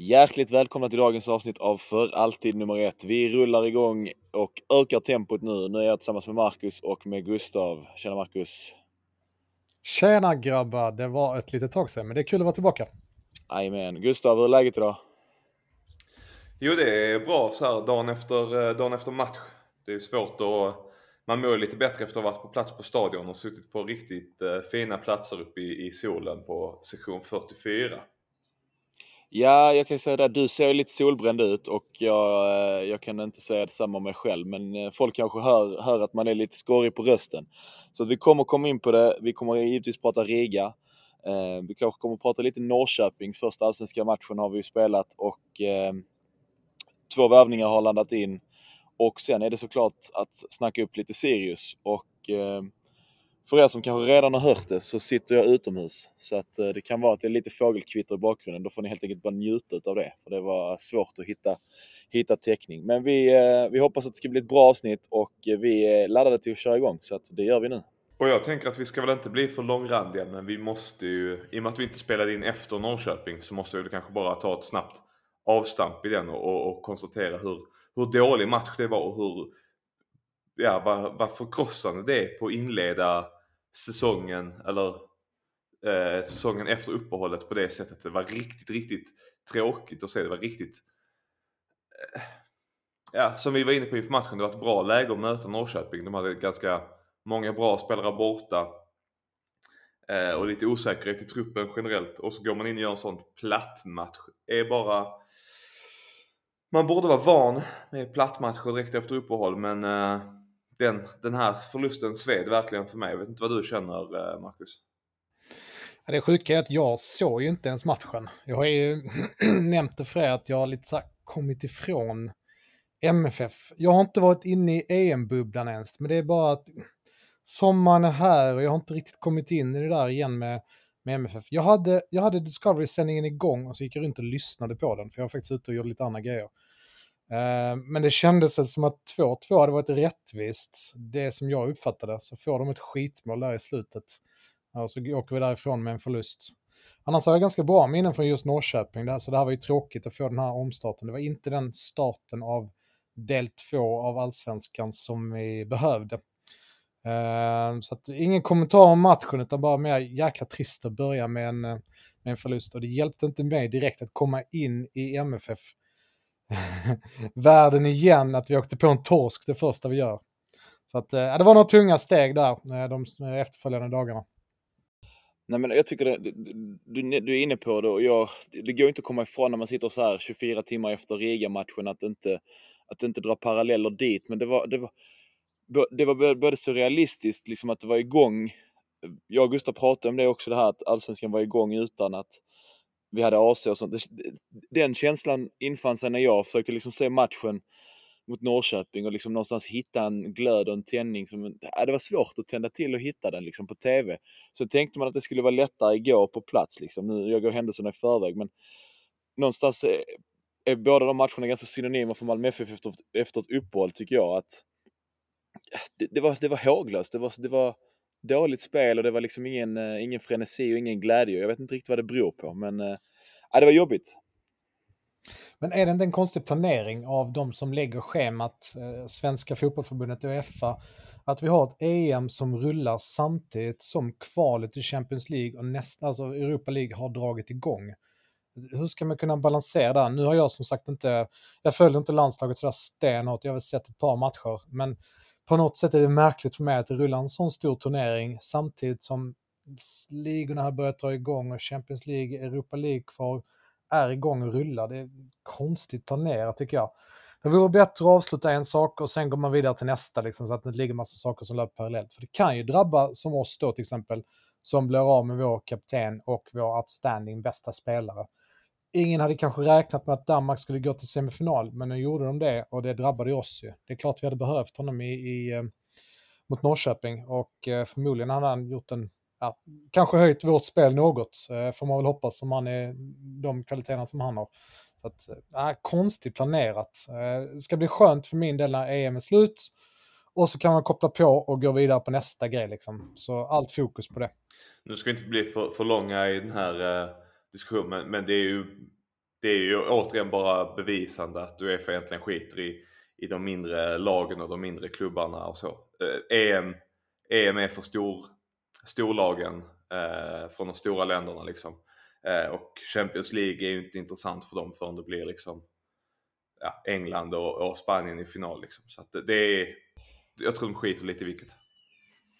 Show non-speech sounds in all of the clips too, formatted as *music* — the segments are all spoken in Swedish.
Hjärtligt välkomna till dagens avsnitt av För alltid nummer ett. Vi rullar igång och ökar tempot nu. Nu är jag tillsammans med Marcus och med Gustav. Tjena Marcus! Tjena grabbar! Det var ett litet tag sedan, men det är kul att vara tillbaka. Jajamän. Gustav, hur är läget idag? Jo, det är bra så här dagen efter, eh, dagen efter match. Det är svårt att... Man mår lite bättre efter att ha varit på plats på stadion och suttit på riktigt eh, fina platser uppe i, i solen på sektion 44. Ja, jag kan säga det. Du ser lite solbränd ut och jag, eh, jag kan inte säga detsamma om mig själv. Men eh, folk kanske hör, hör att man är lite skorrig på rösten. Så vi kommer komma in på det. Vi kommer givetvis prata Riga. Eh, vi kanske kommer prata lite Norrköping. Första allsvenska matchen har vi ju spelat och eh, två värvningar har landat in. Och sen är det såklart att snacka upp lite Sirius. Och eh, för er som kanske redan har hört det så sitter jag utomhus. Så att eh, det kan vara att det är lite fågelkvitter i bakgrunden. Då får ni helt enkelt bara njuta av det. För det var svårt att hitta, hitta täckning. Men vi, eh, vi hoppas att det ska bli ett bra avsnitt och vi är laddade till att köra igång. Så att det gör vi nu. Och jag tänker att vi ska väl inte bli för långrandiga men vi måste ju, i och med att vi inte spelade in efter Norrköping så måste vi väl kanske bara ta ett snabbt avstamp i den och, och, och konstatera hur, hur dålig match det var och hur, ja vad, vad förkrossande det är på att inleda säsongen eller eh, säsongen efter uppehållet på det sättet. Det var riktigt, riktigt tråkigt att se. Det var riktigt eh, Ja, som vi var inne på inför matchen, det var ett bra läge att möta Norrköping. De hade ganska många bra spelare borta. Eh, och lite osäkerhet i truppen generellt. Och så går man in och gör en sån platt match. är bara... Man borde vara van med plattmatcher direkt efter uppehåll men eh, den, den här förlusten sved verkligen för mig. Jag vet inte vad du känner eh, Marcus? Det sjuka är att jag såg ju inte ens matchen. Jag har ju *clears throat* nämnt det för er att jag har lite så här kommit ifrån MFF. Jag har inte varit inne i EM-bubblan ens, men det är bara att sommaren är här och jag har inte riktigt kommit in i det där igen med, med MFF. Jag hade, jag hade Discovery-sändningen igång och så gick jag runt och lyssnade på den, för jag var faktiskt ute och gjorde lite andra grejer. Eh, men det kändes väl som att 2-2 hade varit rättvist, det som jag uppfattade. Så får de ett skitmål där i slutet. Och så åker vi därifrån med en förlust. Annars har jag ganska bra minnen från just Norrköping, där, så det här var ju tråkigt att få den här omstarten. Det var inte den starten av del 2 av allsvenskan som vi behövde. Eh, så att, ingen kommentar om matchen, utan bara mer jäkla trist att börja med en, eh, med en förlust. Och det hjälpte inte mig direkt att komma in i MFF *laughs* världen igen, att vi åkte på en torsk det första vi gör. Så att, eh, ja, det var några tunga steg där eh, de eh, efterföljande dagarna. Nej men jag tycker det, du, du är inne på det och jag, det går inte att komma ifrån när man sitter så här 24 timmar efter Riga-matchen att inte, att inte dra paralleller dit. Men det var, det var, det var både surrealistiskt liksom att det var igång. Jag och Gustav pratade om det också, det här att allsvenskan var igång utan att vi hade AC och sånt. Den känslan infann sig när jag försökte liksom se matchen mot Norrköping och liksom någonstans hitta en glöd och en tändning. Som, ja, äh, det var svårt att tända till och hitta den liksom på TV. Så tänkte man att det skulle vara lättare igår på plats. Liksom. Nu, jag går händelserna i förväg men någonstans är, är båda de matcherna ganska synonyma för Malmö FF efter, efter ett uppehåll tycker jag. att äh, det, det, var, det var håglöst. Det var, det var dåligt spel och det var liksom ingen, eh, ingen frenesi och ingen glädje. Jag vet inte riktigt vad det beror på, men uh, det var jobbigt. Men är det inte en konstig planering av de som lägger schemat, eh, Svenska fotbollförbundet och Uefa, att vi har ett EM som rullar samtidigt som kvalet i Champions League och nästa, alltså Europa League har dragit igång? Hur ska man kunna balansera det? Nu har jag som sagt inte, jag följer inte landslaget sådär stenhårt, jag har väl sett ett par matcher, men på något sätt är det märkligt för mig att det rullar en sån stor turnering samtidigt som ligorna har börjat dra igång och Champions League, Europa League kvar är igång och rullar. Det är konstigt planerat tycker jag. Det vore bättre att avsluta en sak och sen går man vidare till nästa, liksom, så att det inte ligger massa saker som löper parallellt. För det kan ju drabba, som oss då till exempel, som blir av med vår kapten och vår outstanding bästa spelare. Ingen hade kanske räknat med att Danmark skulle gå till semifinal, men nu gjorde de det och det drabbade oss ju. Det är klart vi hade behövt honom i, i eh, mot Norrköping och eh, förmodligen hade han gjort en, ja, kanske höjt vårt spel något, eh, får man väl hoppas, om han är de kvaliteterna som han har. Så att, äh, konstigt planerat. Det ska bli skönt för min del när EM är slut. Och så kan man koppla på och gå vidare på nästa grej liksom. Så allt fokus på det. Nu ska vi inte bli för, för långa i den här diskussion. Men, men det är ju det är ju återigen bara bevisande att Uefa egentligen skiter i, i de mindre lagen och de mindre klubbarna och så. Eh, EM, EM är för stor, storlagen eh, från de stora länderna liksom. Eh, och Champions League är ju inte intressant för dem förrän det blir liksom ja, England och, och, Spanien i final liksom. Så att det, det är, jag tror de skiter lite i vilket.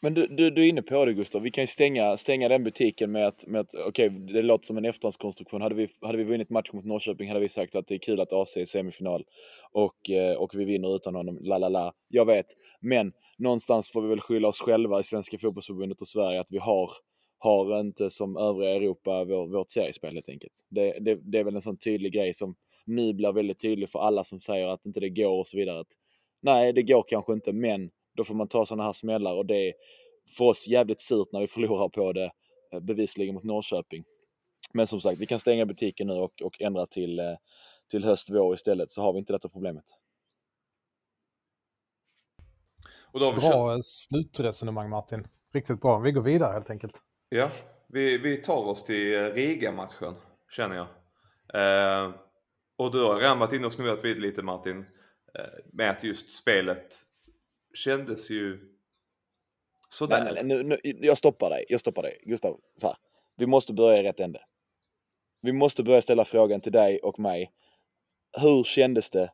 Men du, du, du är inne på det Gustav, vi kan ju stänga, stänga den butiken med att, med att okej, okay, det låter som en efterhandskonstruktion. Hade vi, hade vi vunnit matchen mot Norrköping hade vi sagt att det är kul att AC är i semifinal och, eh, och vi vinner utan honom, la la la. Jag vet, men någonstans får vi väl skylla oss själva i Svenska fotbollsförbundet och Sverige att vi har har inte som övriga Europa vår, vårt seriespel helt enkelt. Det, det, det är väl en sån tydlig grej som nu blir väldigt tydlig för alla som säger att inte det går och så vidare. Att, nej, det går kanske inte, men då får man ta sådana här smällar och det är för oss jävligt surt när vi förlorar på det eh, bevisligen mot Norrköping. Men som sagt, vi kan stänga butiken nu och, och ändra till, eh, till höst, vår istället så har vi inte detta problemet. bra slutresonemang Martin. Riktigt bra. Vi går vidare helt enkelt. Ja, vi, vi tar oss till eh, Riga-matchen känner jag. Eh, och du har redan varit inne och snurrat vid lite Martin. Eh, med att just spelet kändes ju sådär. Nej, nej, nu, nu, jag stoppar dig, jag stoppar dig. Gustav, så här. vi måste börja i rätt ände. Vi måste börja ställa frågan till dig och mig. Hur kändes det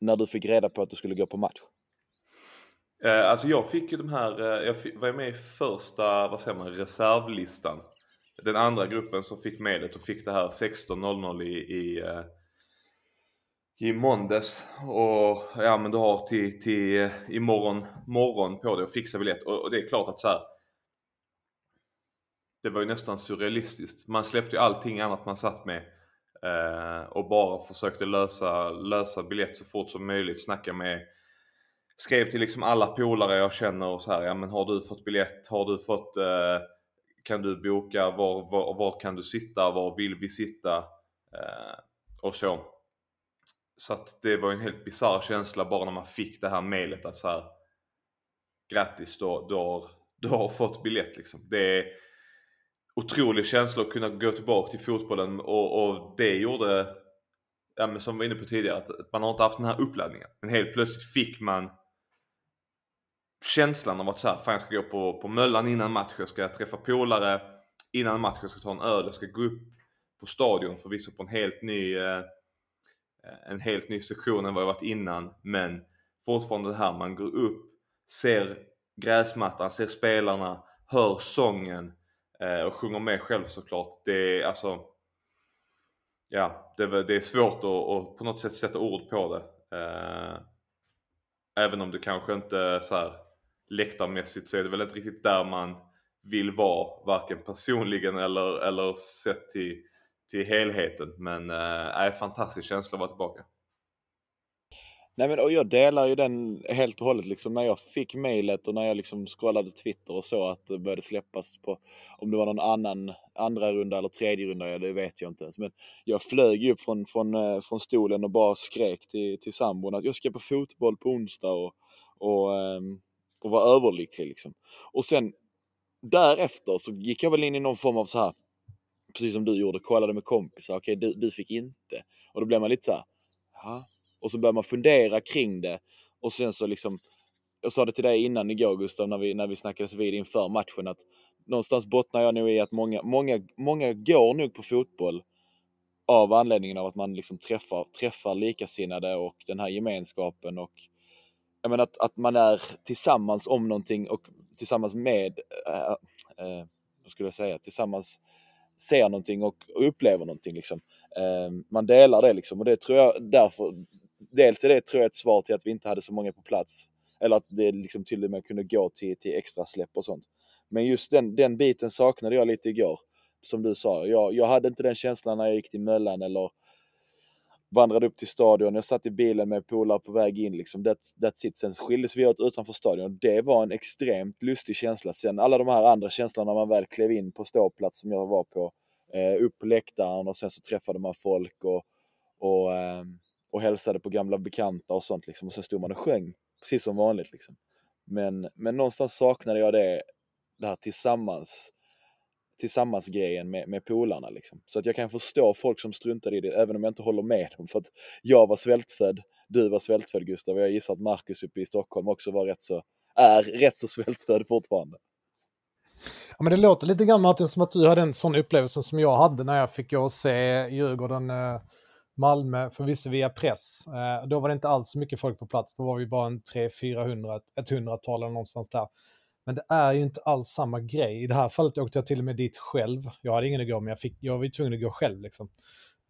när du fick reda på att du skulle gå på match? Eh, alltså jag fick ju de här, eh, jag fick, var med i första, vad säger man, reservlistan. Den andra gruppen som fick medlet och fick det här 16.00 i, i, eh, i måndags. Och ja men du har till, till eh, imorgon morgon på dig att fixa biljett. Och, och det är klart att så här, Det var ju nästan surrealistiskt. Man släppte ju allting annat man satt med. Eh, och bara försökte lösa, lösa biljett så fort som möjligt. Snacka med skrev till liksom alla polare jag känner och så här, ja men har du fått biljett? Har du fått, eh, kan du boka? Var, var, var, kan du sitta? Var vill vi sitta? Eh, och så. Så att det var en helt bisarr känsla bara när man fick det här mejlet att så här, grattis du, du, har, du har fått biljett liksom. Det är otrolig känsla att kunna gå tillbaka till fotbollen och, och det gjorde, ja men som vi var inne på tidigare, att man har inte haft den här uppladdningen. Men helt plötsligt fick man känslan av att så här, fan jag ska gå på, på Möllan innan match, jag ska träffa polare innan match, jag ska ta en öl, jag ska gå upp på stadion förvisso på en helt ny eh, Eh, en helt ny sektion än vad jag varit innan men fortfarande det här man går upp, ser gräsmattan, ser spelarna, hör sången eh, och sjunger med själv såklart. Det är alltså ja, det, det är svårt att, att, på något sätt sätta ord på det. Eh, även om det kanske inte så här läktarmässigt så är det väl inte riktigt där man vill vara varken personligen eller, eller sett till, till helheten. Men äh, är fantastisk känsla att vara tillbaka. Nej men och jag delar ju den helt och hållet liksom när jag fick mejlet och när jag liksom scrollade Twitter och så att det började släppas på om det var någon annan andra runda eller tredje runda, ja, det vet jag inte ens. Men jag flög ju upp från, från, eh, från stolen och bara skrek till, till sambon att jag ska på fotboll på onsdag och, och ehm, och var överlycklig liksom. Och sen därefter så gick jag väl in i någon form av så här precis som du gjorde, kollade med kompisar, okej okay, du, du fick inte. Och då blir man lite så här. Och så börjar man fundera kring det och sen så liksom, jag sa det till dig innan igår Gustav när vi, när vi snackades vid inför matchen att någonstans bottnar jag nog i att många, många, många går nog på fotboll av anledningen av att man liksom träffar, träffar likasinnade och den här gemenskapen och jag menar att, att man är tillsammans om någonting och tillsammans med, äh, äh, vad skulle jag säga, tillsammans ser någonting och, och upplever någonting liksom. Eh, man delar det liksom och det tror jag därför, dels är det tror jag ett svar till att vi inte hade så många på plats. Eller att det liksom till och med kunde gå till, till extra släpp och sånt. Men just den, den biten saknade jag lite igår. Som du sa, jag, jag hade inte den känslan när jag gick till Möllan eller vandrade upp till stadion. Jag satt i bilen med polare på väg in liksom. That, that's it. Sen skildes vi åt utanför stadion. Det var en extremt lustig känsla. Sen alla de här andra känslorna när man väl klev in på ståplats som jag var på. Eh, upp på läktaren och sen så träffade man folk och, och, eh, och hälsade på gamla bekanta och sånt liksom. Och sen stod man och sjöng. Precis som vanligt liksom. Men, men någonstans saknade jag det, det här tillsammans tillsammans-grejen med, med polarna. Liksom. Så att jag kan förstå folk som struntar i det, även om jag inte håller med dem. För att jag var svältfödd, du var svältfödd Gustav, och jag gissar att Marcus uppe i Stockholm också var rätt så, är rätt så svältfödd fortfarande. Ja, men det låter lite grann Martin som att du hade en sån upplevelse som jag hade när jag fick gå och se Djurgården eh, Malmö, förvisso via press. Eh, då var det inte alls så mycket folk på plats, då var vi bara en 300-400, ett hundratal eller någonstans där. Men det är ju inte alls samma grej. I det här fallet åkte jag till och med dit själv. Jag hade ingen att gå, men jag, fick, jag var tvungen att gå själv. Liksom.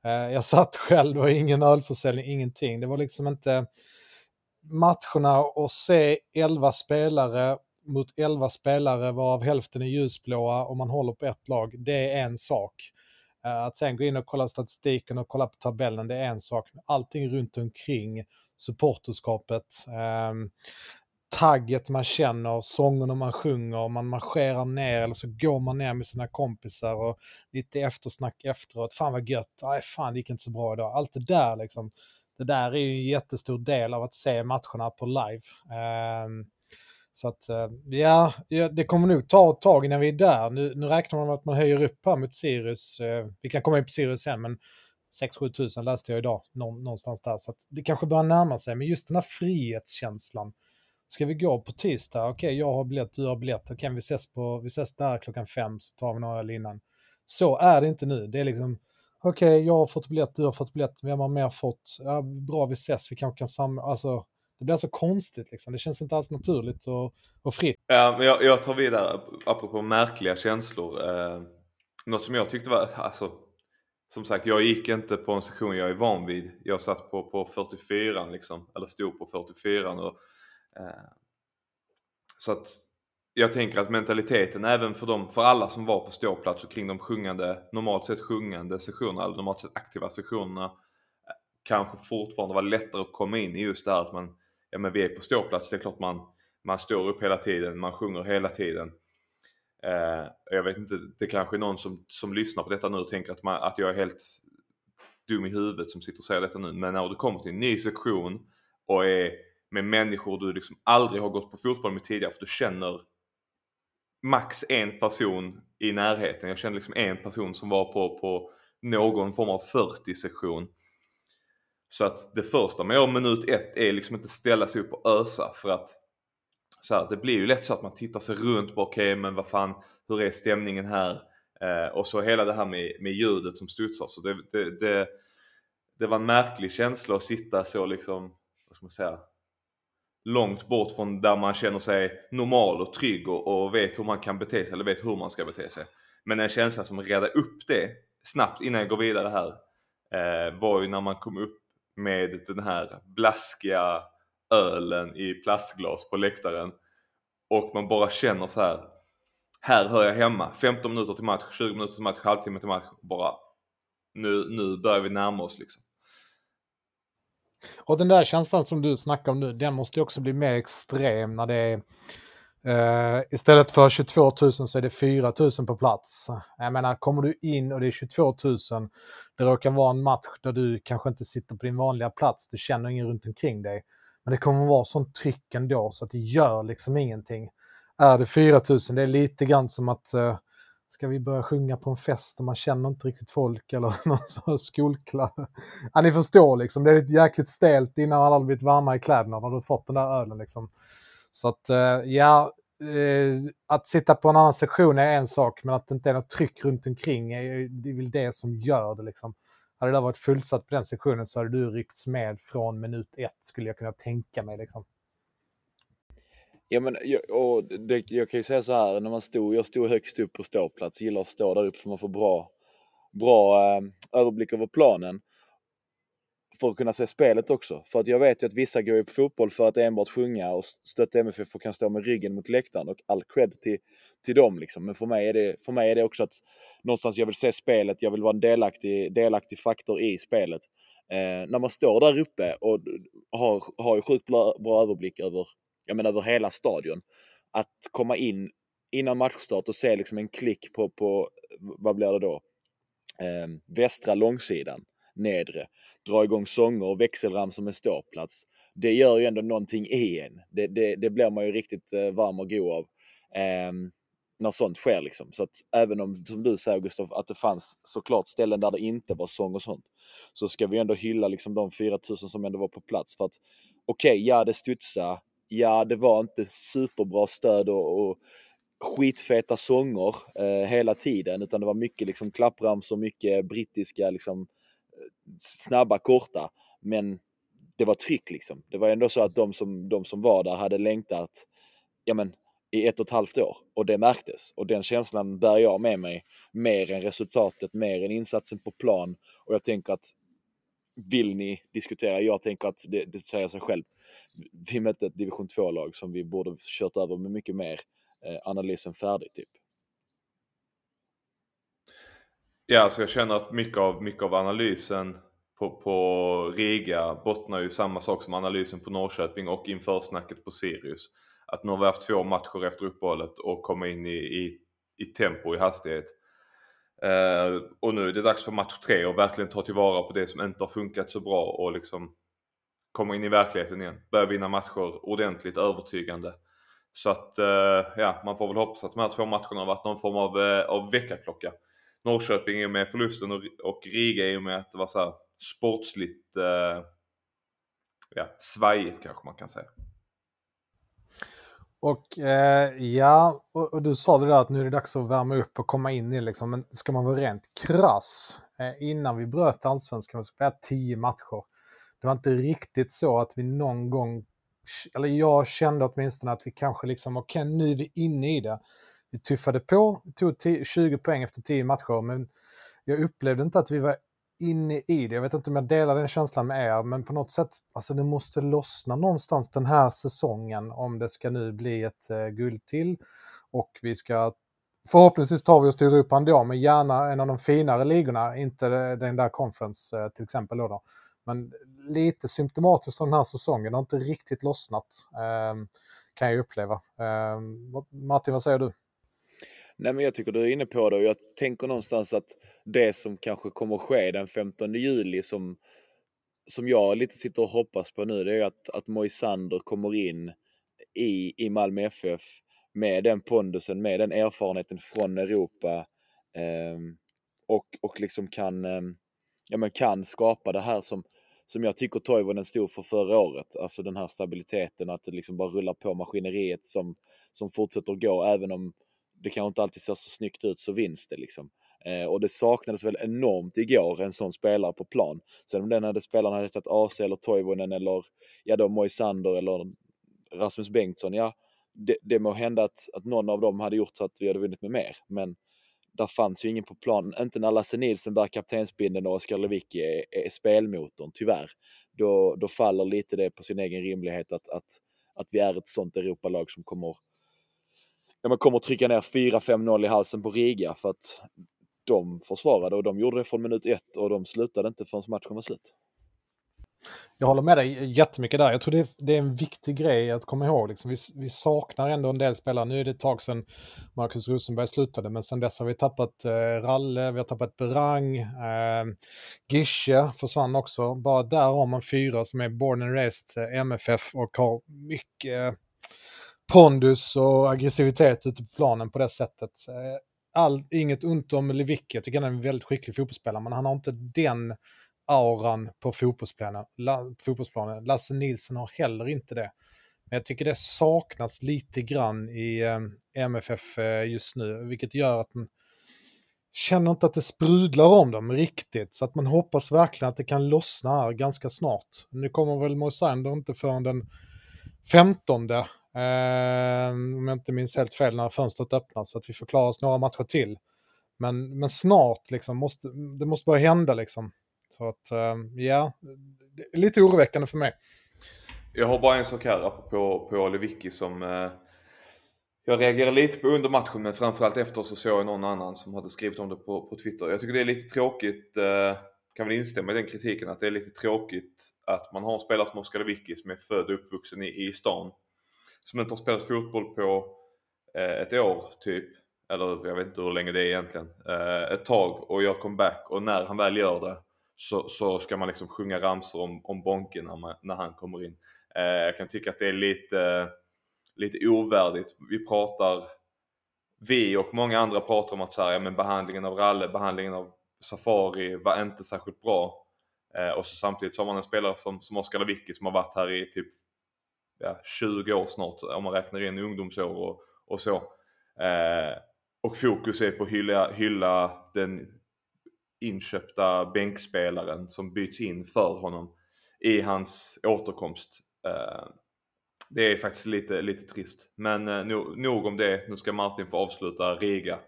Eh, jag satt *laughs* själv och ingen ölförsäljning, ingenting. Det var liksom inte matcherna och se 11 spelare mot 11 spelare varav hälften är ljusblåa och man håller på ett lag, det är en sak. Eh, att sen gå in och kolla statistiken och kolla på tabellen, det är en sak. Allting runt omkring supporterskapet, eh, tagget man känner, sångerna man sjunger, man marscherar ner eller så går man ner med sina kompisar och lite eftersnack efteråt. Fan vad gött, nej fan det gick inte så bra idag. Allt det där liksom, det där är ju en jättestor del av att se matcherna på live. Um, så att eh, ja, det kommer nog ta ett tag innan vi är där. Nu, nu räknar man med att man höjer upp här mot Sirius. Eh, vi kan komma in på Sirius sen, men 6-7 tusen läste jag idag någonstans där. Så att det kanske börjar närma sig, men just den här frihetskänslan. Ska vi gå på tisdag? Okej, okay, jag har biljett, du har biljett. Okej, okay, vi, ses på, vi ses där klockan fem så tar vi några öl innan. Så är det inte nu. Det är liksom, okej, okay, jag har fått biljett, du har fått biljett, vem har mer fått? Ja, bra, vi ses, vi kanske kan samla, alltså det blir så konstigt liksom. Det känns inte alls naturligt och, och fritt. Ja, men jag, jag tar vidare, apropå märkliga känslor. Eh, något som jag tyckte var, alltså, som sagt, jag gick inte på en session jag är van vid. Jag satt på, på 44 liksom, eller stod på 44 och Eh, så att jag tänker att mentaliteten även för dem, för alla som var på ståplats och kring de sjungande, normalt sett sjungande sessionerna, eller normalt sett aktiva sessionerna, eh, kanske fortfarande var lättare att komma in i just det här att man ja men vi är på ståplats, det är klart man, man står upp hela tiden, man sjunger hela tiden. Eh, jag vet inte, det kanske är någon som, som lyssnar på detta nu och tänker att, man, att jag är helt dum i huvudet som sitter och säger detta nu. Men när du kommer till en ny sektion och är med människor du liksom aldrig har gått på fotboll med tidigare för du känner max en person i närheten. Jag kände liksom en person som var på, på någon form av 40 sektion. Så att det första man gör minut ett är liksom inte ställa sig upp och ösa för att så här, det blir ju lätt så att man tittar sig runt på okej okay, men vad fan hur är stämningen här? Eh, och så hela det här med, med ljudet som studsar så det, det, det, det var en märklig känsla att sitta så liksom, vad ska man säga, långt bort från där man känner sig normal och trygg och, och vet hur man kan bete sig eller vet hur man ska bete sig. Men en känsla som räddade upp det snabbt innan jag går vidare här eh, var ju när man kom upp med den här blaskiga ölen i plastglas på läktaren och man bara känner så här här hör jag hemma. 15 minuter till match, 20 minuter till match, halvtimme till match. Bara nu, nu börjar vi närma oss liksom. Och den där känslan som du snackar om nu, den måste ju också bli mer extrem när det är Uh, istället för 22 000 så är det 4 000 på plats. Jag menar, kommer du in och det är 22 000, det råkar vara en match där du kanske inte sitter på din vanliga plats, du känner ingen runt omkring dig. Men det kommer vara sånt tryck ändå så att det gör liksom ingenting. Är det 4 000, det är lite grann som att uh, ska vi börja sjunga på en fest och man känner inte riktigt folk eller *laughs* någon sån skolklass. Ja, ni förstår liksom, det är jäkligt stelt innan alla har blivit varma i kläderna när du fått den där ölen liksom. Så att eh, ja, eh, att sitta på en annan sektion är en sak, men att det inte är något tryck runt omkring är, det är väl det som gör det liksom. Hade det varit fullsatt på den sektionen så hade du ryckts med från minut ett, skulle jag kunna tänka mig liksom. Ja, men och det, jag kan ju säga så här, när man stod, jag stod högst upp på ståplats, gillar att stå där uppe för man får bra, bra eh, överblick över planen för att kunna se spelet också. För att jag vet ju att vissa går på fotboll för att enbart sjunga och stötta MFF och kan stå med ryggen mot läktaren och all cred till, till dem liksom. Men för mig, är det, för mig är det också att någonstans jag vill se spelet, jag vill vara en delaktig, delaktig faktor i spelet. Eh, när man står där uppe och har, har ju sjukt bra, bra överblick över, jag menar, över hela stadion. Att komma in innan matchstart och se liksom en klick på, på vad blir det då? Eh, västra långsidan nedre, dra igång sånger och växelramsor med ståplats. Det gör ju ändå någonting i en. Det, det, det blir man ju riktigt eh, varm och god av. Um, när sånt sker liksom. Så att även om, som du säger Gustav, att det fanns såklart ställen där det inte var sång och sånt, så ska vi ändå hylla liksom de 4000 som ändå var på plats för att okej, okay, ja det studsade, ja det var inte superbra stöd och, och skitfeta sånger eh, hela tiden utan det var mycket liksom klappramsor, mycket brittiska liksom eh, snabba, korta. Men det var tryck liksom. Det var ändå så att de som, de som var där hade längtat ja, men, i ett och ett halvt år och det märktes. Och den känslan bär jag med mig mer än resultatet, mer än insatsen på plan. Och jag tänker att vill ni diskutera, jag tänker att det, det säger sig själv. Vi mötte ett division 2-lag som vi borde kört över med mycket mer eh, analysen färdig typ. Ja, alltså jag känner att mycket av, mycket av analysen på, på Riga bottnar ju samma sak som analysen på Norrköping och inför snacket på Sirius. Att nu har vi haft två matcher efter uppehållet och komma in i, i, i tempo, i hastighet. Uh, och nu är det dags för match tre och verkligen ta tillvara på det som inte har funkat så bra och liksom komma in i verkligheten igen. Börja vinna matcher ordentligt, övertygande. Så att, uh, ja, man får väl hoppas att de här två matcherna har varit någon form av, uh, av väckarklocka. Norrköping i och med förlusten och, och Riga i och med att det var så här sportsligt ja, svajigt kanske man kan säga. Och eh, ja, och, och, du sa det där att nu är det dags att värma upp och komma in i liksom, men ska man vara rent krass, eh, innan vi bröt allsvenskan och spelade tio matcher, det var inte riktigt så att vi någon gång, eller jag kände åtminstone att vi kanske liksom, okej okay, nu är vi inne i det. Vi tuffade på, vi tog 20 poäng efter 10 matcher, men jag upplevde inte att vi var inne i det. Jag vet inte om jag delar den känslan med er, men på något sätt, alltså det måste lossna någonstans den här säsongen om det ska nu bli ett eh, guld till. Och vi ska, förhoppningsvis tar vi oss till Europa ändå, men gärna en av de finare ligorna, inte den där conference eh, till exempel då, då. Men lite symptomatiskt för den här säsongen, det har inte riktigt lossnat, eh, kan jag uppleva. Ehm, Martin, vad säger du? Nej, men jag tycker du är inne på det och jag tänker någonstans att det som kanske kommer ske den 15 juli som, som jag lite sitter och hoppas på nu, det är att, att Moisander kommer in i, i Malmö FF med den pondusen, med den erfarenheten från Europa eh, och, och liksom kan, eh, ja, men kan skapa det här som, som jag tycker Toivonen stod för förra året. Alltså den här stabiliteten, att det liksom bara rullar på maskineriet som, som fortsätter gå även om det kanske inte alltid ser så snyggt ut så vinns det liksom. Eh, och det saknades väl enormt igår en sån spelare på plan. Sen om den hade spelaren hade hetat AC eller Toivonen eller ja då Moisander eller Rasmus Bengtsson, ja det, det må hända att, att någon av dem hade gjort så att vi hade vunnit med mer. Men där fanns ju ingen på plan. Inte när Lasse Nilsson bär kaptensbindeln och Oskar Lewicki är, är spelmotorn, tyvärr. Då, då faller lite det på sin egen rimlighet att, att, att vi är ett sånt Europalag som kommer ja, man kommer trycka ner 4-5-0 i halsen på Riga för att de försvarade och de gjorde det från minut ett och de slutade inte förrän matchen var slut. Jag håller med dig jättemycket där. Jag tror det är, det är en viktig grej att komma ihåg. Liksom, vi, vi, saknar ändå en del spelare. Nu är det ett tag sedan Marcus Rosenberg slutade, men sedan dess har vi tappat eh, Ralle, vi har tappat Berang, eh, Gische försvann också. Bara där har man fyra som är born and raised eh, MFF och har mycket pondus och aggressivitet ute på planen på det sättet. Eh, all, inget ont om Lewicki, jag tycker han är en väldigt skicklig fotbollsspelare, men han har inte den auran på fotbollsplanen. La, fotbollsplanen. Lasse Nilsson har heller inte det. Men jag tycker det saknas lite grann i eh, MFF eh, just nu, vilket gör att man känner inte att det sprudlar om dem riktigt. Så att man hoppas verkligen att det kan lossna här ganska snart. Nu kommer väl Moisander inte förrän den 15 Eh, om jag inte minns helt fel när fönstret öppnas, så att vi får klara oss några matcher till. Men, men snart, liksom, måste, det måste börja hända liksom. Så att, eh, ja, lite oroväckande för mig. Jag har bara en sak här på, på Lewicki som eh, jag reagerade lite på under matchen men framförallt efter så såg jag någon annan som hade skrivit om det på, på Twitter. Jag tycker det är lite tråkigt, eh, kan väl instämma i den kritiken, att det är lite tråkigt att man har en spelare som Oskar Lewicki som är född och uppvuxen i, i stan som inte har spelat fotboll på eh, ett år typ, eller jag vet inte hur länge det är egentligen, eh, ett tag och gör comeback och när han väl gör det så, så ska man liksom sjunga ramsor om, om Bonke när, man, när han kommer in. Eh, jag kan tycka att det är lite, lite ovärdigt. Vi pratar vi och många andra pratar om att så här, ja, men behandlingen av Ralle, behandlingen av Safari var inte särskilt bra. Eh, och så samtidigt så har man en spelare som, som Oskar Lewicki som har varit här i typ ja, 20 år snart om man räknar in ungdomsår och, och så. Eh, och fokus är på att hylla, hylla den inköpta bänkspelaren som byts in för honom i hans återkomst. Eh, det är faktiskt lite, lite trist. Men eh, nog om det. Nu ska Martin få avsluta Riga.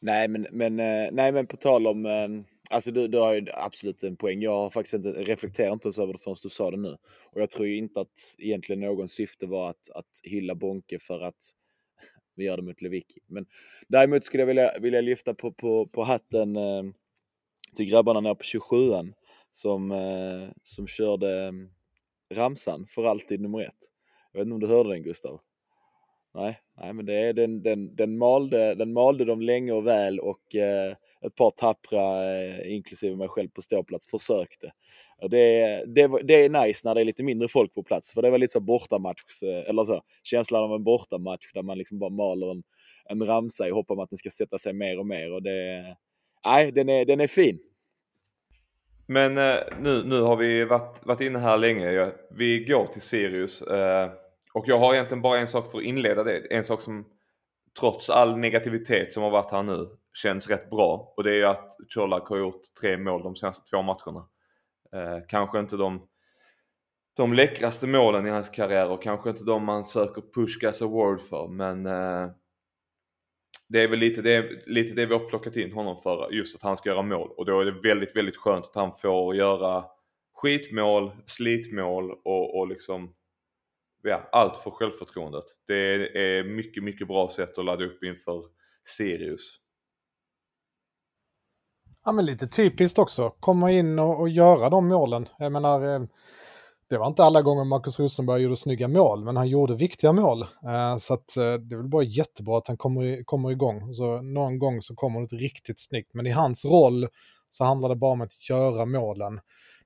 Nej, men, men, eh, nej, men på tal om... Eh, Alltså du, du har ju absolut en poäng. Jag har faktiskt inte reflekterat inte ens över det förrän du sa det nu. Och jag tror ju inte att egentligen någon syfte var att, att hylla Bonke för att *laughs* vi gör det mot Lewicki. Men däremot skulle jag vilja, vilja lyfta på, på, på hatten eh, till grabbarna nere på 27an som, eh, som körde eh, ramsan för alltid nummer ett. Jag vet inte om du hörde den Gustav? Nej, nej men det är, den, den, den, malde, den malde dem länge och väl och eh, ett par tappra, eh, inklusive mig själv på ståplats, försökte. Det, det, det är nice när det är lite mindre folk på plats, för det var lite så bortamatch, eh, eller så, känslan av en bortamatch där man liksom bara maler en, en ramsa i hopp om att den ska sätta sig mer och mer. Och det, nej, den är, den är fin. Men eh, nu, nu har vi varit, varit inne här länge. Vi går till Sirius. Och jag har egentligen bara en sak för att inleda det. En sak som trots all negativitet som har varit här nu känns rätt bra. Och det är ju att Colak har gjort tre mål de senaste två matcherna. Eh, kanske inte de, de läckraste målen i hans karriär och kanske inte de man söker Pushgas Award för. Men eh, det är väl lite det, lite det vi har plockat in honom för, just att han ska göra mål. Och då är det väldigt, väldigt skönt att han får göra skitmål, slitmål och, och liksom ja, allt för självförtroendet. Det är mycket, mycket bra sätt att ladda upp inför Sirius. Ja, men lite typiskt också. Komma in och, och göra de målen. Jag menar, eh, det var inte alla gånger Marcus Rosenberg gjorde snygga mål, men han gjorde viktiga mål. Eh, så att, eh, det är väl bara jättebra att han kommer, kommer igång. Så någon gång så kommer det riktigt snyggt. Men i hans roll så handlar det bara om att göra målen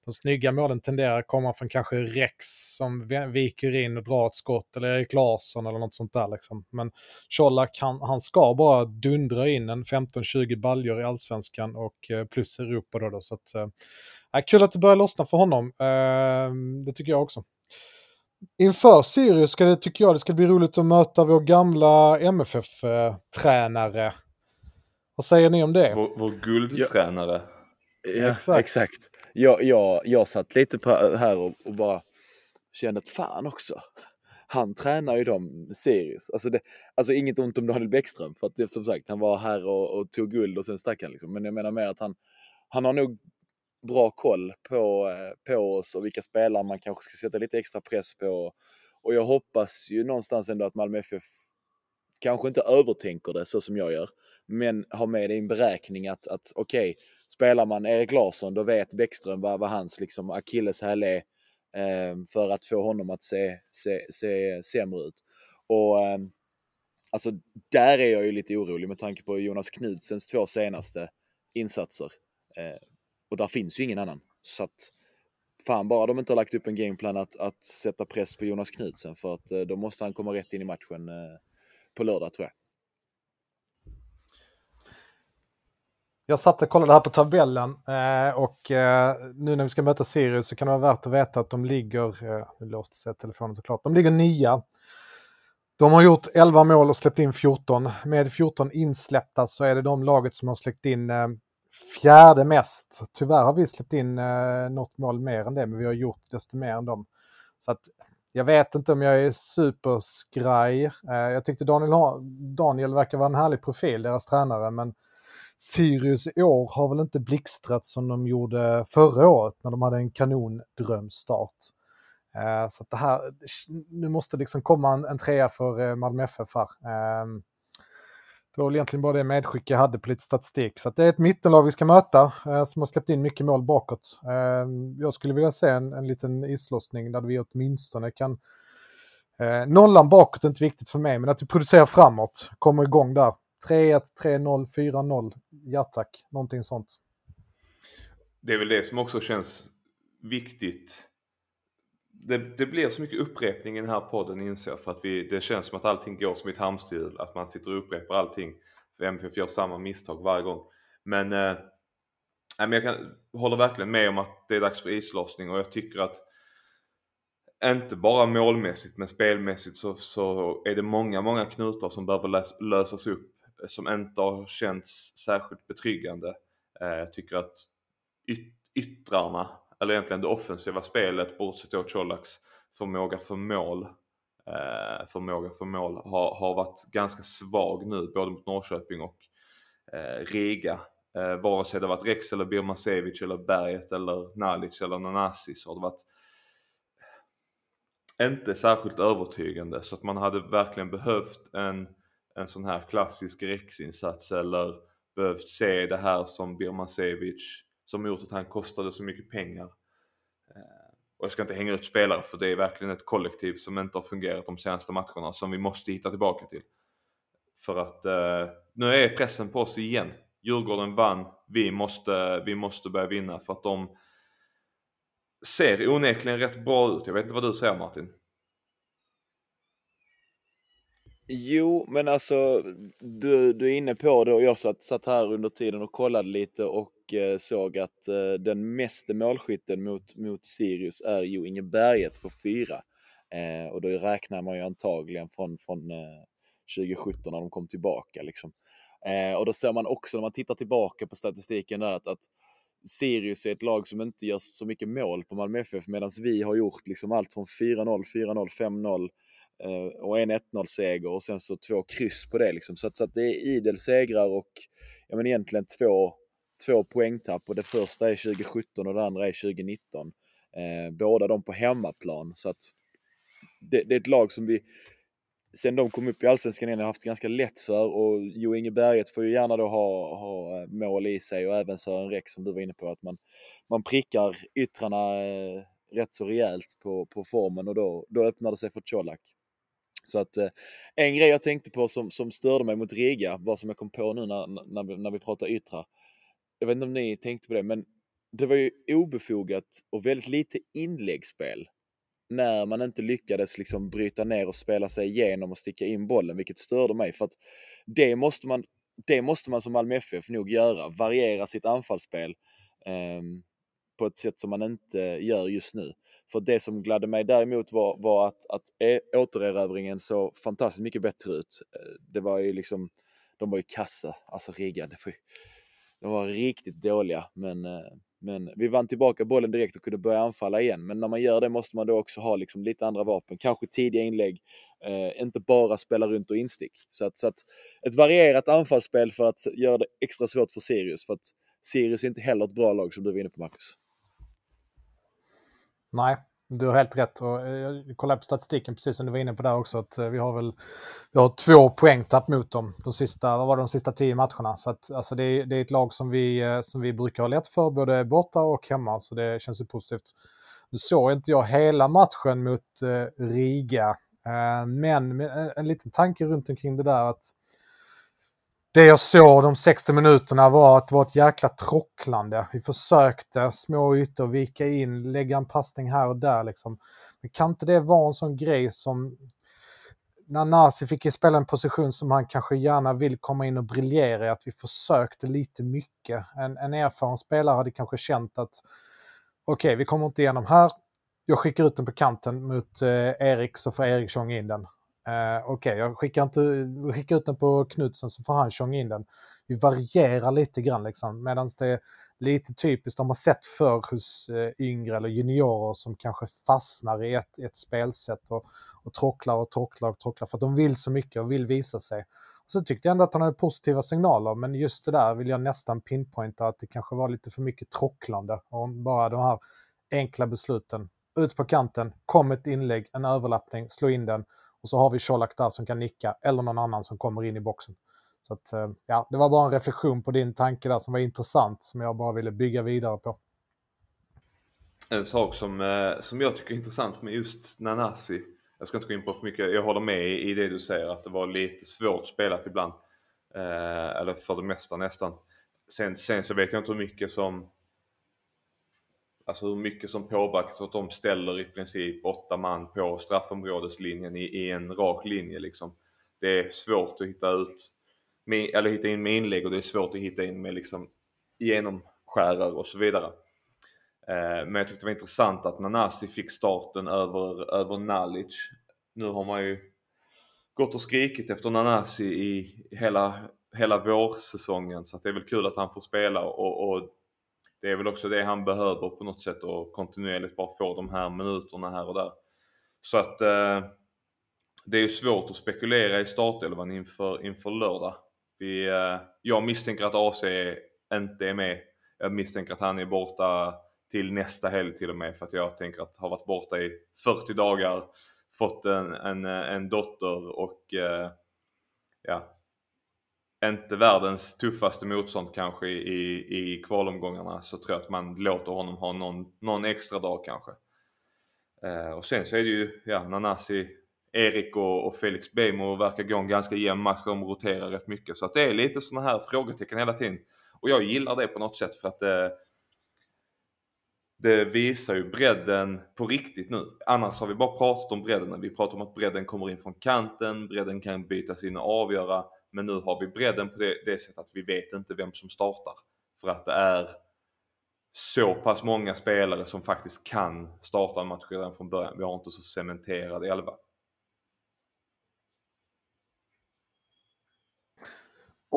de snygga målen tenderar att komma från kanske Rex som viker in och drar ett skott eller Erik Larsson eller något sånt där. Liksom. Men Colak, han, han ska bara dundra in en 15-20 baljor i allsvenskan och eh, plus Europa då. då så att, äh, kul att det börjar lossna för honom. Äh, det tycker jag också. Inför Sirius ska det, tycker jag det ska bli roligt att möta vår gamla MFF-tränare. Vad säger ni om det? Vår, vår guldtränare. Ja, ja, exakt. exakt jag, jag, jag satt lite på, här och, och bara kände att fan också. Han tränar ju dem Sirius. Alltså, det, alltså inget ont om Daniel Bäckström för att som sagt han var här och, och tog guld och sen stack han liksom. Men jag menar mer att han, han har nog bra koll på, eh, på oss och vilka spelare man kanske ska sätta lite extra press på. Och jag hoppas ju någonstans ändå att Malmö FF kanske inte övertänker det så som jag gör, men har med det i en beräkning att, att okej, okay, spelar man Erik Larsson då vet Bäckström vad, vad hans liksom akilleshäl är eh, för att få honom att se, se, se sämre ut. Och eh, alltså där är jag ju lite orolig med tanke på Jonas Knudsens två senaste insatser. Eh, och där finns ju ingen annan. Så att fan bara de inte har lagt upp en gameplan att, att sätta press på Jonas Knudsen för att eh, då måste han komma rätt in i matchen eh, på lördag tror jag. Jag satt och kollade här på tabellen eh, och eh, nu när vi ska möta Sirius så kan det vara värt att veta att de ligger, eh, nu låste sig telefonen såklart, de ligger nia. De har gjort 11 mål och släppt in 14. Med 14 insläppta så är det de laget som har släppt in eh, fjärde mest. Tyvärr har vi släppt in eh, något mål mer än det, men vi har gjort desto mer än dem. Så att jag vet inte om jag är superskraj. Eh, jag tyckte Daniel, Daniel verkar vara en härlig profil, deras tränare, men Sirius i år har väl inte blixtrat som de gjorde förra året när de hade en kanondrömstart. Eh, så att det här, nu måste liksom komma en, en trea för eh, Malmö FF här. Eh, det var väl egentligen bara det medskick jag hade på lite statistik. Så det är ett mittenlag vi ska möta eh, som har släppt in mycket mål bakåt. Eh, jag skulle vilja se en, en liten islossning där vi åtminstone kan... Eh, nollan bakåt är inte viktigt för mig, men att vi producerar framåt, kommer igång där. 3-1, 3-0, 4-0. Ja tack, någonting sånt. Det är väl det som också känns viktigt det, det, blir så mycket upprepning i den här podden inser jag för att vi, det känns som att allting går som ett hamsterhjul. Att man sitter och upprepar allting. För MFF gör samma misstag varje gång. Men, eh, men jag kan, håller verkligen med om att det är dags för islossning och jag tycker att inte bara målmässigt men spelmässigt så, så är det många, många knutar som behöver lös, lösas upp som inte har känts särskilt betryggande. Eh, jag tycker att yt, yttrarna eller egentligen det offensiva spelet, bortsett från Colaks förmåga för mål, eh, förmåga för mål har, har varit ganska svag nu, både mot Norrköping och eh, Riga. Eh, vare sig det varit Rex eller Birmancevic eller Berget eller Nalic eller Nanasi så har det varit eh, inte särskilt övertygande så att man hade verkligen behövt en, en sån här klassisk Rex-insats eller behövt se det här som Birmancevic som gjort att han kostade så mycket pengar. Eh, och jag ska inte hänga ut spelare för det är verkligen ett kollektiv som inte har fungerat de senaste matcherna som vi måste hitta tillbaka till. För att eh, nu är pressen på oss igen. Djurgården vann, vi måste, vi måste börja vinna för att de ser onekligen rätt bra ut. Jag vet inte vad du säger Martin? Jo, men alltså du, du är inne på det och jag satt, satt här under tiden och kollade lite och eh, såg att eh, den meste målskytten mot, mot Sirius är ju Inge Berget på fyra. Eh, och då räknar man ju antagligen från, från eh, 2017 när de kom tillbaka. Liksom. Eh, och då ser man också när man tittar tillbaka på statistiken där att, att Sirius är ett lag som inte gör så mycket mål på Malmö FF medan vi har gjort liksom allt från 4-0, 4-0, 5-0 Eh, och en 1-0-seger och sen så två kryss på det. Liksom. Så, att, så att det är idel segrar och ja, men egentligen två två poängtapp och det första är 2017 och det andra är 2019. Eh, båda de på hemmaplan. Så att det, det, är ett lag som vi sen de kom upp i Allsvenskan igen har haft ganska lätt för och Jo Inge Berget får ju gärna då ha, ha eh, mål i sig och även Sören Räck som du var inne på att man, man prickar yttrarna eh, rätt så rejält på, på formen och då, då öppnar det sig för Colak. Så att eh, en grej jag tänkte på som, som störde mig mot Riga, bara som jag kom på nu när, när, vi, när vi pratar yttra. jag vet inte om ni tänkte på det, men det var ju obefogat och väldigt lite inläggsspel när man inte lyckades liksom bryta ner och spela sig igenom och sticka in bollen, vilket störde mig. För att det måste man, det måste man som Malmö FF nog göra, variera sitt anfallsspel eh, på ett sätt som man inte gör just nu. För det som gladde mig däremot var, var att, att e, återerövringen såg fantastiskt mycket bättre ut. Eh, det var ju liksom, de var ju kassa, alltså riggade. De var riktigt dåliga, men, eh, men vi vann tillbaka bollen direkt och kunde börja anfalla igen. Men när man gör det måste man då också ha liksom lite andra vapen, kanske tidiga inlägg, eh, inte bara spela runt och instick. Så att, så att ett varierat anfallsspel för att göra det extra svårt för Sirius, för att Sirius är inte heller ett bra lag som du var inne på Marcus. Nej, du har helt rätt. Och eh, jag kollade på statistiken precis som du var inne på där också. att eh, Vi har väl vi har två poängtapp mot dem de sista, vad var det, de sista tio matcherna. Så att, alltså det, är, det är ett lag som vi, eh, som vi brukar ha lätt för både borta och hemma. Så det känns ju positivt. Nu såg inte jag hela matchen mot Riga. Men en liten tanke runt omkring det där att det jag såg de 60 minuterna var att det var ett jäkla trocklande. Vi försökte små ytor, vika in, lägga en passning här och där. Liksom. Men kan inte det vara en sån grej som när Nasi fick spela en position som han kanske gärna vill komma in och briljera i, att vi försökte lite mycket. En, en erfaren spelare hade kanske känt att okej, okay, vi kommer inte igenom här. Jag skickar ut den på kanten mot eh, Erik så får Erik tjonga in den. Eh, okej, okay, jag skickar, inte, skickar ut den på Knutsen så får han tjonga in den. Vi varierar lite grann liksom. Medan det är lite typiskt, de har sett för hos eh, yngre eller juniorer som kanske fastnar i ett, ett spelsätt och, och trocklar och trocklar och trocklar för att de vill så mycket och vill visa sig. Och så tyckte jag ändå att han hade positiva signaler, men just det där vill jag nästan pinpointa att det kanske var lite för mycket trocklande. Och bara de här enkla besluten. Ut på kanten, kom ett inlägg, en överlappning, slå in den och så har vi Colak där som kan nicka eller någon annan som kommer in i boxen. Så att, eh, ja, det var bara en reflektion på din tanke där som var intressant som jag bara ville bygga vidare på. En sak som, eh, som jag tycker är intressant med just Nanasi, jag ska inte gå in på för mycket, jag håller med i det du säger att det var lite svårt spelat ibland. Eh, eller för det mesta nästan. Sen, sen så vet jag inte hur mycket som Alltså hur mycket som påverkas att de ställer i princip åtta man på straffområdeslinjen i, i en rak linje liksom. Det är svårt att hitta ut, med eller hitta in med inlägg och det är svårt att hitta in med liksom genomskärare och så vidare. Eh, men jag tyckte det var intressant att Nanasi fick starten över, över Nalic. Nu har man ju gått och skrikit efter Nanasi i hela, hela vårsäsongen så att det är väl kul att han får spela och, och det är väl också det han behöver på något sätt och kontinuerligt bara få de här minuterna här och där. Så att eh, det är ju svårt att spekulera i startelvan inför, inför lördag. Vi, eh, jag misstänker att AC inte är med. Jag misstänker att han är borta till nästa helg till och med för att jag tänker att ha varit borta i 40 dagar, fått en, en, en dotter och eh, ja, inte världens tuffaste motstånd kanske i, i kvalomgångarna så tror jag att man låter honom ha någon, någon extra dag kanske. Eh, och sen så är det ju, ja, Nanasi, Erik och, och Felix Bejmo verkar gå en ganska jämn match. De roterar rätt mycket. Så att det är lite sådana här frågetecken hela tiden. Och jag gillar det på något sätt för att eh, det visar ju bredden på riktigt nu. Annars har vi bara pratat om bredden. Vi pratar om att bredden kommer in från kanten, bredden kan bytas in och avgöra. Men nu har vi bredden på det, det sättet att vi vet inte vem som startar. För att det är så pass många spelare som faktiskt kan starta en match redan från början. Vi har inte så cementerad elva.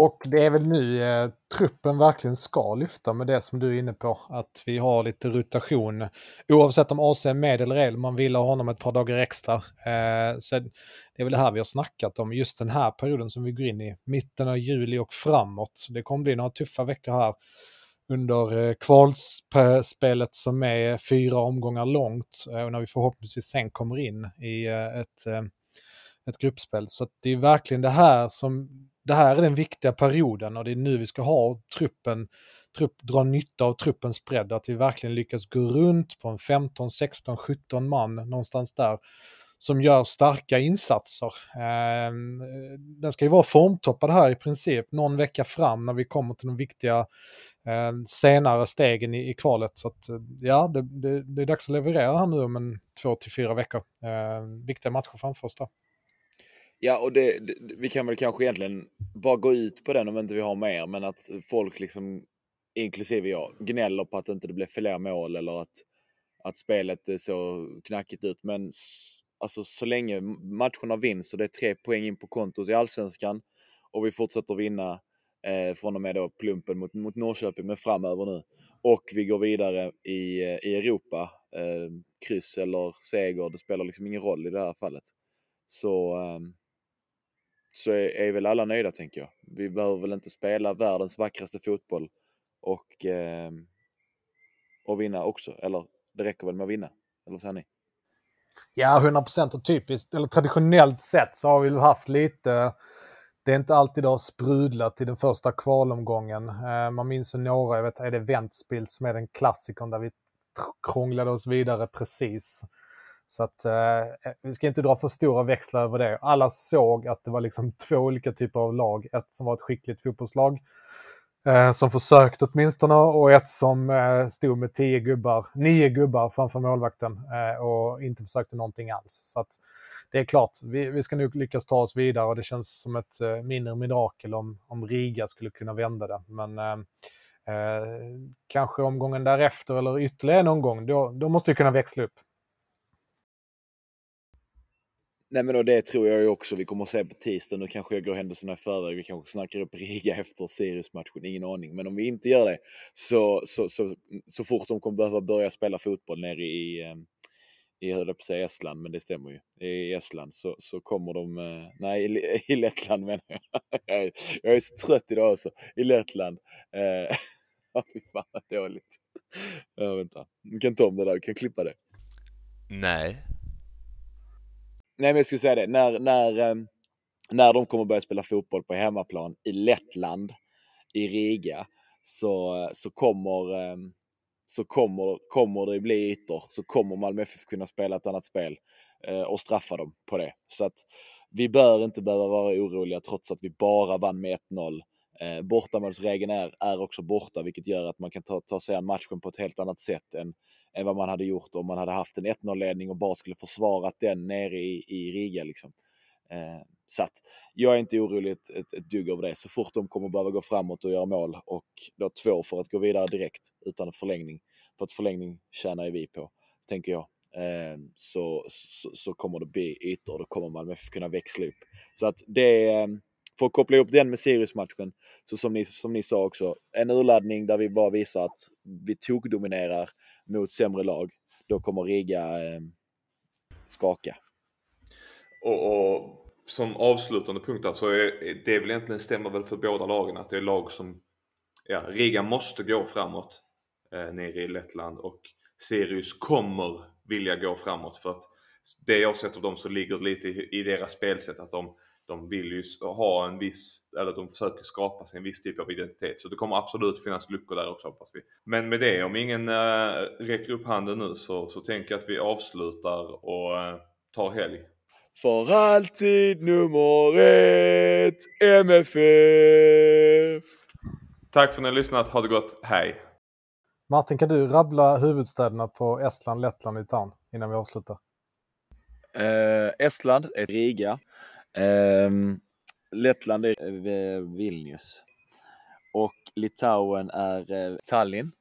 Och det är väl nu eh, truppen verkligen ska lyfta med det som du är inne på, att vi har lite rotation. Oavsett om AC är med eller ej, man vill ha honom ett par dagar extra. Eh, så det är väl det här vi har snackat om, just den här perioden som vi går in i, mitten av juli och framåt. Det kommer bli några tuffa veckor här under eh, kvalspelet som är fyra omgångar långt eh, och när vi förhoppningsvis sen kommer in i eh, ett, eh, ett gruppspel. Så det är verkligen det här som det här är den viktiga perioden och det är nu vi ska ha truppen, trupp, dra nytta av truppens bredd, att vi verkligen lyckas gå runt på en 15, 16, 17 man någonstans där som gör starka insatser. Eh, den ska ju vara formtoppad här i princip någon vecka fram när vi kommer till de viktiga eh, senare stegen i, i kvalet. Så att, eh, ja, det, det, det, är dags att leverera här nu om en två till fyra veckor. Eh, viktiga matcher framför oss där. Ja, och det, det, vi kan väl kanske egentligen bara gå ut på den om inte vi har mer, men att folk liksom, inklusive jag, gnäller på att inte det blev fler mål eller att, att spelet så knackigt ut. Men alltså så länge matcherna vinns och det är tre poäng in på kontot i allsvenskan och vi fortsätter vinna eh, från och med då plumpen mot, mot Norrköping, men framöver nu. Och vi går vidare i, eh, i Europa, eh, kryss eller seger, det spelar liksom ingen roll i det här fallet. Så eh, så är, är väl alla nöjda tänker jag. Vi behöver väl inte spela världens vackraste fotboll och, eh, och vinna också. Eller det räcker väl med att vinna? Eller vad säger ni? Ja, 100 procent och typiskt, eller traditionellt sett så har vi haft lite, det är inte alltid det har sprudlat i den första kvalomgången. Eh, man minns ju några, jag vet, är det Ventspils som är den klassikern där vi krånglade oss vidare precis. Så att eh, eh, vi ska inte dra för stora växlar över det. Alla såg att det var liksom två olika typer av lag. Ett som var ett skickligt fotbollslag eh, som försökte åtminstone och ett som eh, stod med tio gubbar, nio gubbar framför målvakten eh, och inte försökte någonting alls. Så att det är klart, vi, vi ska nog lyckas ta oss vidare och det känns som ett eh, mindre mirakel om, om Riga skulle kunna vända det. Men eh, eh, kanske omgången därefter eller ytterligare en omgång, då, då måste vi kunna växla upp. Nej men då det tror jag ju också vi kommer att se på tisdag. Nu kanske jag går händelserna i förväg. Vi kanske snackar upp Riga *laughs* efter Sirius-matchen. Ingen aning. Men om vi inte gör det så, så, så, så fort de kommer behöva börja spela fotboll nere i, ehm, i höll på att säga Estland, men det stämmer ju. I Estland så, så kommer de, eh, nej i, *laughs* i Lettland menar jag. *laughs* jag är så trött idag också. I Lettland. Eh, fy fan vad dåligt. Ja, vänta, du kan ta om det där, du kan klippa det. Nej, Nej, men jag skulle säga det. När, när, eh, när de kommer börja spela fotboll på hemmaplan i Lettland, i Riga, så, så kommer eh, så kommer, kommer det bli ytor. Så kommer Malmö FF kunna spela ett annat spel eh, och straffa dem på det. Så att vi bör inte behöva vara oroliga trots att vi bara vann med 1-0. Eh, bortamålsregeln är, är också borta, vilket gör att man kan ta, ta sig an matchen på ett helt annat sätt än, än vad man hade gjort om man hade haft en 1-0-ledning och bara skulle försvarat den nere i, i Riga. Liksom. Eh, så att jag är inte orolig ett, ett, ett dugg över det. Så fort de kommer behöva gå framåt och göra mål och då två för att gå vidare direkt utan förlängning. För att förlängning tjänar ju vi på, tänker jag. Eh, så, så, så, kommer det bli ytor och då kommer man kunna växla upp. Så att det är, för att koppla ihop den med Sirius-matchen, så som ni, som ni sa också, en urladdning där vi bara visar att vi tokdominerar mot sämre lag. Då kommer Riga eh, skaka. Och, och, som avslutande punkt där så är det väl egentligen stämmer väl för båda lagen att det är lag som, ja, Riga måste gå framåt eh, nere i Lettland och Sirius kommer vilja gå framåt för att det jag sett av dem så ligger det lite i, i deras spelsätt att de de vill ju ha en viss, eller de försöker skapa sig en viss typ av identitet. Så det kommer absolut finnas luckor där också hoppas vi. Men med det, om ingen äh, räcker upp handen nu så, så tänker jag att vi avslutar och äh, tar helg. För alltid nummer ett, MFF! Tack för att ni har lyssnat, ha det gott, hej! Martin, kan du rabbla huvudstäderna på Estland, Lettland och Litauen innan vi avslutar? Uh, Estland är Riga. Ehm, Lettland är eh, Vilnius. Och Litauen är eh, Tallinn.